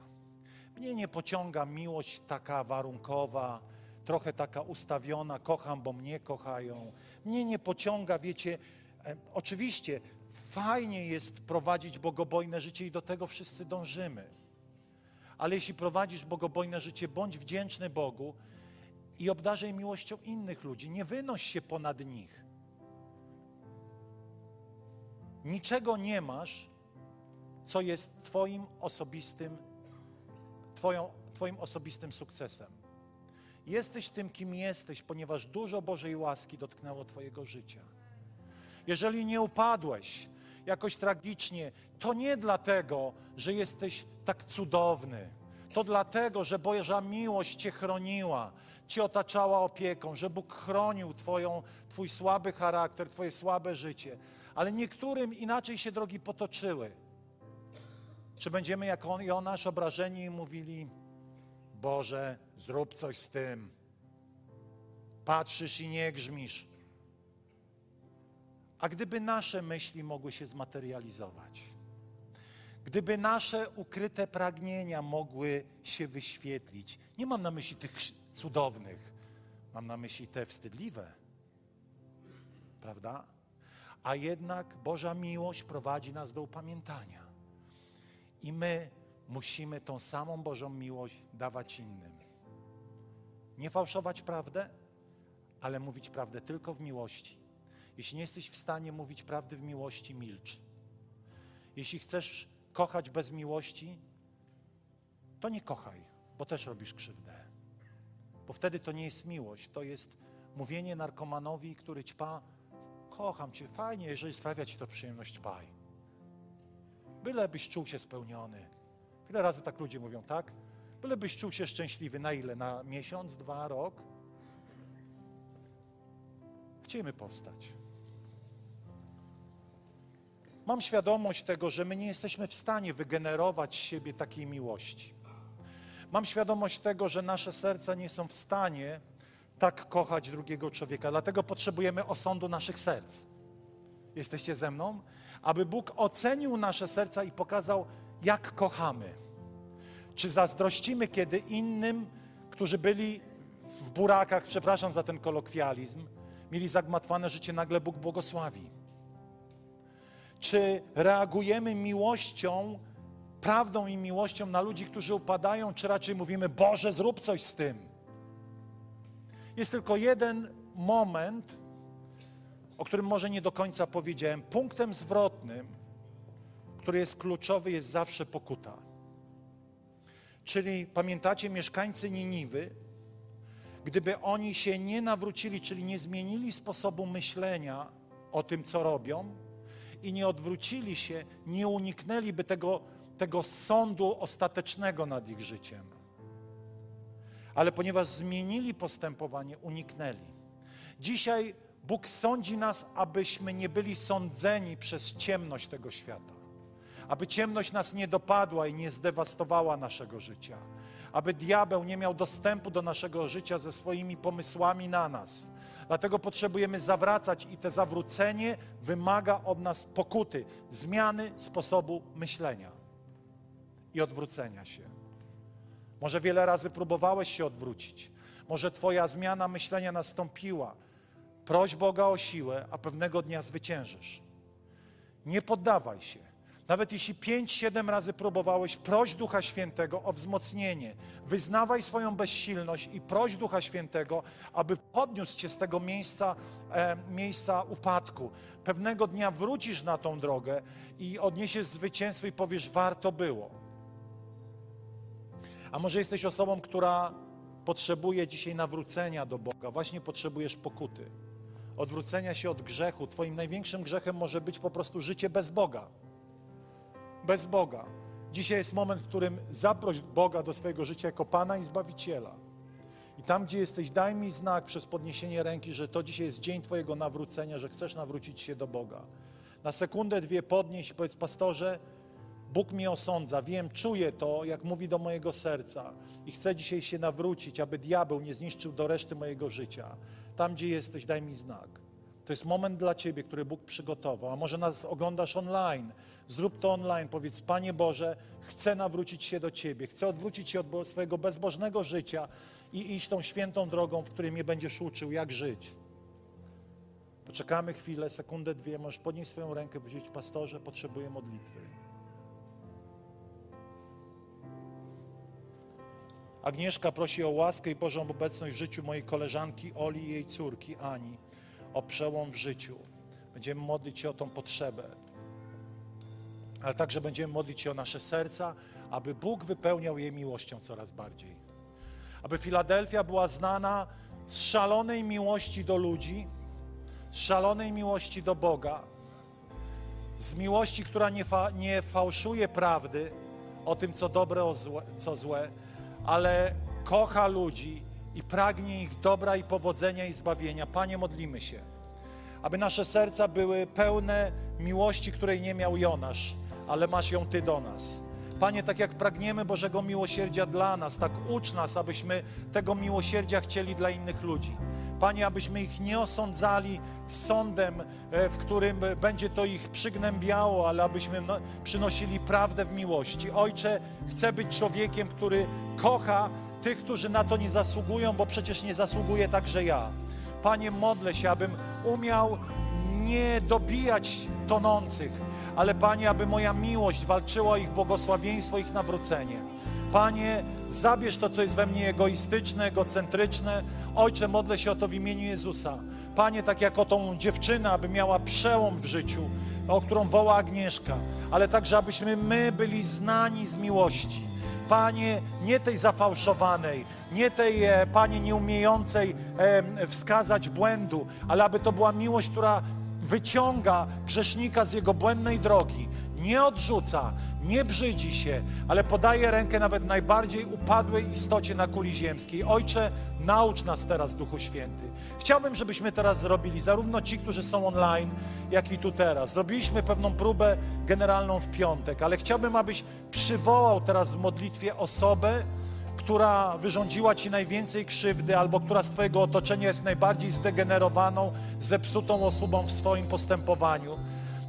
Mnie nie pociąga miłość taka warunkowa, trochę taka ustawiona, kocham, bo mnie kochają. Mnie nie pociąga, wiecie, e, oczywiście fajnie jest prowadzić bogobojne życie i do tego wszyscy dążymy. Ale jeśli prowadzisz bogobojne życie, bądź wdzięczny Bogu i obdarzaj miłością innych ludzi. Nie wynoś się ponad nich. niczego nie masz, co jest Twoim osobistym, twoją, twoim osobistym sukcesem. Jesteś tym, kim jesteś, ponieważ dużo Bożej łaski dotknęło Twojego życia. Jeżeli nie upadłeś jakoś tragicznie, to nie dlatego, że jesteś tak cudowny. To dlatego, że Boża miłość Cię chroniła, Cię otaczała opieką, że Bóg chronił twoją, Twój słaby charakter, Twoje słabe życie. Ale niektórym inaczej się drogi potoczyły. Czy będziemy jak on, Jonasz obrażeni i mówili, Boże, zrób coś z tym. Patrzysz i nie grzmisz. A gdyby nasze myśli mogły się zmaterializować, gdyby nasze ukryte pragnienia mogły się wyświetlić, nie mam na myśli tych cudownych, mam na myśli te wstydliwe, prawda? A jednak Boża miłość prowadzi nas do upamiętania. I my musimy tą samą Bożą miłość dawać innym. Nie fałszować prawdę, ale mówić prawdę tylko w miłości. Jeśli nie jesteś w stanie mówić prawdy w miłości, milcz. Jeśli chcesz kochać bez miłości, to nie kochaj, bo też robisz krzywdę. Bo wtedy to nie jest miłość, to jest mówienie narkomanowi, który ćpa, kocham cię, fajnie, jeżeli sprawia ci to przyjemność, paj. Bylebyś czuł się spełniony. Wiele razy tak ludzie mówią, tak? Bylebyś czuł się szczęśliwy. Na ile? Na miesiąc, dwa, rok? Chcemy powstać. Mam świadomość tego, że my nie jesteśmy w stanie wygenerować z siebie takiej miłości. Mam świadomość tego, że nasze serca nie są w stanie tak kochać drugiego człowieka. Dlatego potrzebujemy osądu naszych serc. Jesteście ze mną? Aby Bóg ocenił nasze serca i pokazał, jak kochamy. Czy zazdrościmy, kiedy innym, którzy byli w burakach, przepraszam za ten kolokwializm, mieli zagmatwane życie, nagle Bóg błogosławi? Czy reagujemy miłością, prawdą i miłością na ludzi, którzy upadają, czy raczej mówimy, Boże, zrób coś z tym? Jest tylko jeden moment, o którym może nie do końca powiedziałem. Punktem zwrotnym, który jest kluczowy, jest zawsze pokuta. Czyli pamiętacie, mieszkańcy Niniwy, gdyby oni się nie nawrócili, czyli nie zmienili sposobu myślenia o tym, co robią, i nie odwrócili się, nie uniknęliby tego, tego sądu ostatecznego nad ich życiem. Ale ponieważ zmienili postępowanie, uniknęli. Dzisiaj Bóg sądzi nas, abyśmy nie byli sądzeni przez ciemność tego świata. Aby ciemność nas nie dopadła i nie zdewastowała naszego życia. Aby diabeł nie miał dostępu do naszego życia ze swoimi pomysłami na nas. Dlatego potrzebujemy zawracać i to zawrócenie wymaga od nas pokuty, zmiany sposobu myślenia i odwrócenia się. Może wiele razy próbowałeś się odwrócić. Może Twoja zmiana myślenia nastąpiła. Proś Boga o siłę, a pewnego dnia zwyciężysz. Nie poddawaj się. Nawet jeśli pięć, siedem razy próbowałeś, proś Ducha Świętego o wzmocnienie. Wyznawaj swoją bezsilność i proś Ducha Świętego, aby podniósł cię z tego miejsca, e, miejsca upadku. Pewnego dnia wrócisz na tą drogę i odniesiesz zwycięstwo i powiesz, warto było. A może jesteś osobą, która potrzebuje dzisiaj nawrócenia do Boga, właśnie potrzebujesz pokuty, odwrócenia się od grzechu. Twoim największym grzechem może być po prostu życie bez Boga bez Boga. Dzisiaj jest moment, w którym zaproś Boga do swojego życia jako Pana i Zbawiciela. I tam, gdzie jesteś, daj mi znak przez podniesienie ręki, że to dzisiaj jest dzień Twojego nawrócenia, że chcesz nawrócić się do Boga. Na sekundę, dwie podnieś i powiedz, pastorze, Bóg mnie osądza, wiem, czuję to, jak mówi do mojego serca i chcę dzisiaj się nawrócić, aby diabeł nie zniszczył do reszty mojego życia. Tam, gdzie jesteś, daj mi znak. To jest moment dla Ciebie, który Bóg przygotował. A może nas oglądasz online. Zrób to online. Powiedz, Panie Boże, chcę nawrócić się do Ciebie. Chcę odwrócić się od swojego bezbożnego życia i iść tą świętą drogą, w której mnie będziesz uczył, jak żyć. Poczekamy chwilę, sekundę, dwie. Możesz podnieść swoją rękę i powiedzieć, pastorze, potrzebuję modlitwy. Agnieszka prosi o łaskę i Bożą obecność w życiu mojej koleżanki Oli i jej córki Ani o przełom w życiu. Będziemy modlić się o tą potrzebę. ale także będziemy modlić się o nasze serca, aby Bóg wypełniał je miłością coraz bardziej. Aby Filadelfia była znana z szalonej miłości do ludzi, z szalonej miłości do Boga, z miłości, która nie, fa nie fałszuje prawdy o tym, co dobre, o złe, co złe, ale kocha ludzi i pragnie ich dobra i powodzenia i zbawienia. Panie, modlimy się, aby nasze serca były pełne miłości, której nie miał Jonasz, ale masz ją Ty do nas. Panie, tak jak pragniemy Bożego miłosierdzia dla nas, tak ucz nas, abyśmy tego miłosierdzia chcieli dla innych ludzi. Panie, abyśmy ich nie osądzali sądem, e, w którym będzie to ich przygnębiało, ale abyśmy no, przynosili prawdę w miłości. Ojcze, chcę być człowiekiem, który kocha tych, którzy na to nie zasługują, bo przecież nie zasługuję także ja. Panie, modlę się, abym umiał nie dobijać tonących, ale Panie, aby moja miłość walczyła o ich błogosławieństwo, ich nawrócenie. Panie, zabierz to, co jest we mnie egoistyczne, egocentryczne. Ojcze, modlę się o to w imieniu Jezusa. Panie, tak jak o tą dziewczynę, aby miała przełom w życiu, o którą woła Agnieszka, ale także abyśmy my byli znani z miłości. Panie, nie tej zafałszowanej, nie tej, e, Panie, nieumiejącej e, wskazać błędu, ale aby to była miłość, która wyciąga grzesznika z jego błędnej drogi, nie odrzuca, nie brzydzi się, ale podaje rękę nawet najbardziej upadłej istocie na kuli ziemskiej. Ojcze, naucz nas teraz, Duchu Święty. Chciałbym, żebyśmy teraz zrobili, zarówno ci, którzy są online, jak i tu teraz. Zrobiliśmy pewną próbę generalną w piątek, ale chciałbym, abyś przywołał teraz w modlitwie osobę, która wyrządziła ci najwięcej krzywdy, albo która z Twojego otoczenia jest najbardziej zdegenerowaną, zepsutą osobą w swoim postępowaniu,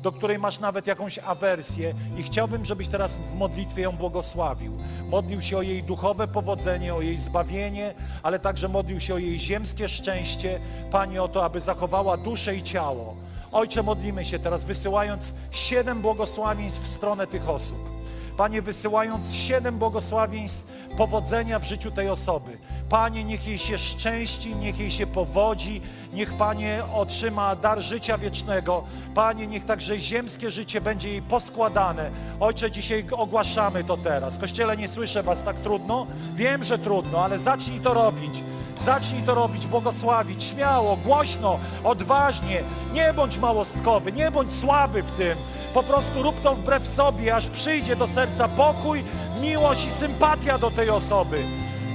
do której masz nawet jakąś awersję, i chciałbym, żebyś teraz w modlitwie ją błogosławił. Modlił się o jej duchowe powodzenie, o jej zbawienie, ale także modlił się o jej ziemskie szczęście, Panie, o to, aby zachowała duszę i ciało. Ojcze, modlimy się teraz, wysyłając siedem błogosławieństw w stronę tych osób. Panie, wysyłając siedem błogosławieństw powodzenia w życiu tej osoby. Panie, niech jej się szczęści, niech jej się powodzi, niech Panie otrzyma dar życia wiecznego. Panie, niech także ziemskie życie będzie jej poskładane. Ojcze, dzisiaj ogłaszamy to teraz. Kościele, nie słyszę Was tak trudno? Wiem, że trudno, ale zacznij to robić. Zacznij to robić, błogosławić, śmiało, głośno, odważnie. Nie bądź małostkowy, nie bądź słaby w tym. Po prostu rób to wbrew sobie, aż przyjdzie do serca pokój, miłość i sympatia do tej osoby.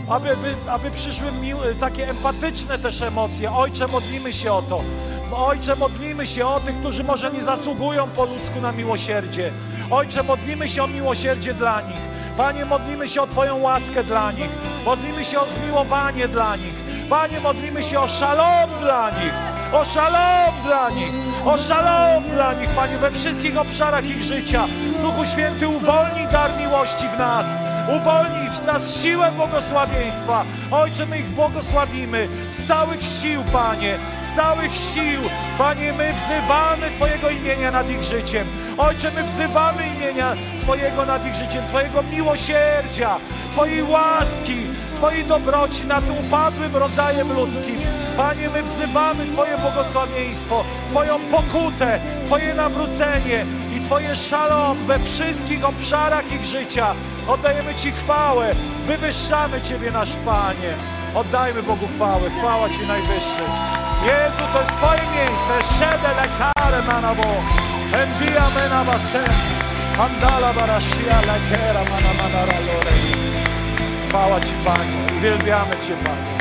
Aby, aby, aby przyszły takie empatyczne też emocje. Ojcze, modlimy się o to. Ojcze, modlimy się o tych, którzy może nie zasługują po ludzku na miłosierdzie. Ojcze, modlimy się o miłosierdzie dla nich. Panie, modlimy się o Twoją łaskę dla nich. Modlimy się o zmiłowanie dla nich. Panie, modlimy się o szalom dla nich. O szalom dla nich. O szalom dla nich, Panie, we wszystkich obszarach ich życia. Duchu Święty, uwolnij dar miłości w nas. Uwolnij w nas siłę błogosławieństwa. Ojcze, my ich błogosławimy z całych sił, Panie, z całych sił. Panie, my wzywamy Twojego imienia nad ich życiem. Ojcze, my wzywamy imienia Twojego nad ich życiem, Twojego miłosierdzia, Twojej łaski, Twojej dobroci nad upadłym rodzajem ludzkim. Panie, my wzywamy Twoje błogosławieństwo, Twoją pokutę, Twoje nawrócenie i Twoje szalom we wszystkich obszarach ich życia. Oddajemy Ci chwałę, wywyższamy Ciebie, nasz Panie. Oddajmy Bogu chwałę, chwała Ci najwyższy. Jezu, to jest Twoje miejsce. Szedę lekare manabo. Endia mena basen. Andala barashia lekera mana manara lore. Chwała Ci, Panie. Uwielbiamy Cię, Panie.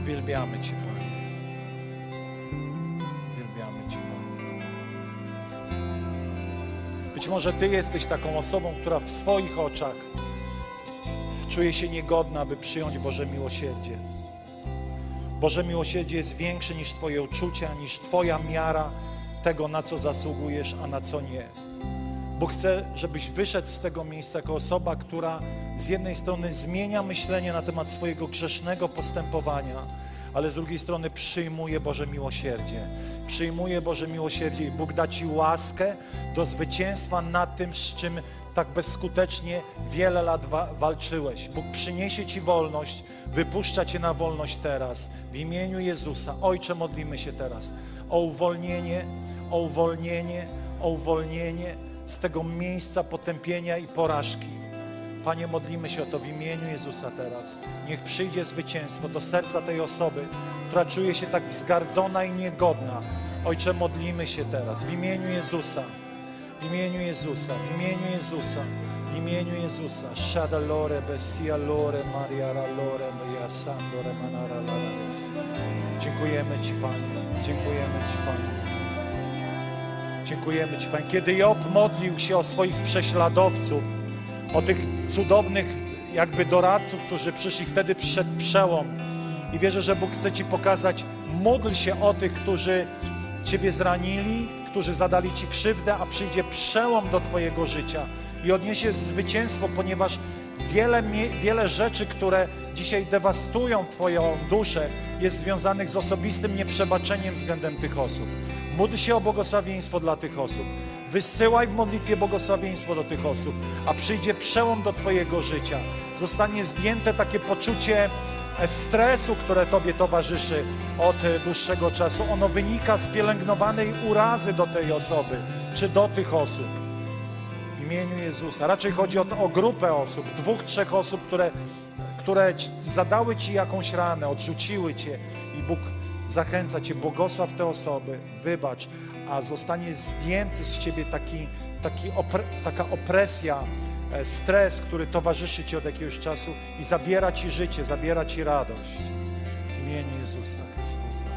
Uwielbiamy Cię, Panie. Uwielbiamy Cię, Panie. Być może Ty jesteś taką osobą, która w swoich oczach czuje się niegodna, aby przyjąć Boże miłosierdzie. Boże miłosierdzie jest większe niż Twoje uczucia, niż Twoja miara tego, na co zasługujesz, a na co nie. Bo chcę, żebyś wyszedł z tego miejsca jako osoba, która z jednej strony zmienia myślenie na temat swojego grzesznego postępowania, ale z drugiej strony przyjmuje Boże miłosierdzie. Przyjmuje Boże miłosierdzie i Bóg da Ci łaskę do zwycięstwa nad tym, z czym tak bezskutecznie wiele lat wa walczyłeś. Bóg przyniesie Ci wolność, wypuszcza Cię na wolność teraz. W imieniu Jezusa. Ojcze, modlimy się teraz o uwolnienie, o uwolnienie, o uwolnienie z tego miejsca potępienia i porażki. Panie, modlimy się o to w imieniu Jezusa teraz. Niech przyjdzie zwycięstwo do serca tej osoby, która czuje się tak wzgardzona i niegodna. Ojcze, modlimy się teraz w imieniu Jezusa. W imieniu Jezusa, w imieniu Jezusa, w imieniu Jezusa. Shada lore, besia lore, Maria lore, Maria sandore, manara larares. Dziękujemy Ci, Panie. Dziękujemy Ci, Panie. Dziękujemy Ci, Panie. Kiedy Job modlił się o swoich prześladowców, o tych cudownych jakby doradców, którzy przyszli, wtedy przyszedł przełom. I wierzę, że Bóg chce Ci pokazać, módl się o tych, którzy Ciebie zranili, którzy zadali Ci krzywdę, a przyjdzie przełom do Twojego życia i odniesie zwycięstwo, ponieważ wiele, wiele rzeczy, które dzisiaj dewastują Twoją duszę, jest związanych z osobistym nieprzebaczeniem względem tych osób. Módl się o błogosławieństwo dla tych osób. Wysyłaj w modlitwie błogosławieństwo do tych osób, a przyjdzie przełom do Twojego życia. Zostanie zdjęte takie poczucie e, stresu, które Tobie towarzyszy od e, dłuższego czasu. Ono wynika z pielęgnowanej urazy do tej osoby, czy do tych osób. Imieniu Jezusa. Raczej chodzi o, o grupę osób, dwóch, trzech osób, które, które zadały Ci jakąś ranę, odrzuciły Cię i Bóg zachęca Cię, błogosław te osoby, wybacz, a zostanie zdjęty z Ciebie taki, taki opre, taka opresja, e, stres, który towarzyszy Ci od jakiegoś czasu i zabiera Ci życie, zabiera Ci radość. W imieniu Jezusa Chrystusa.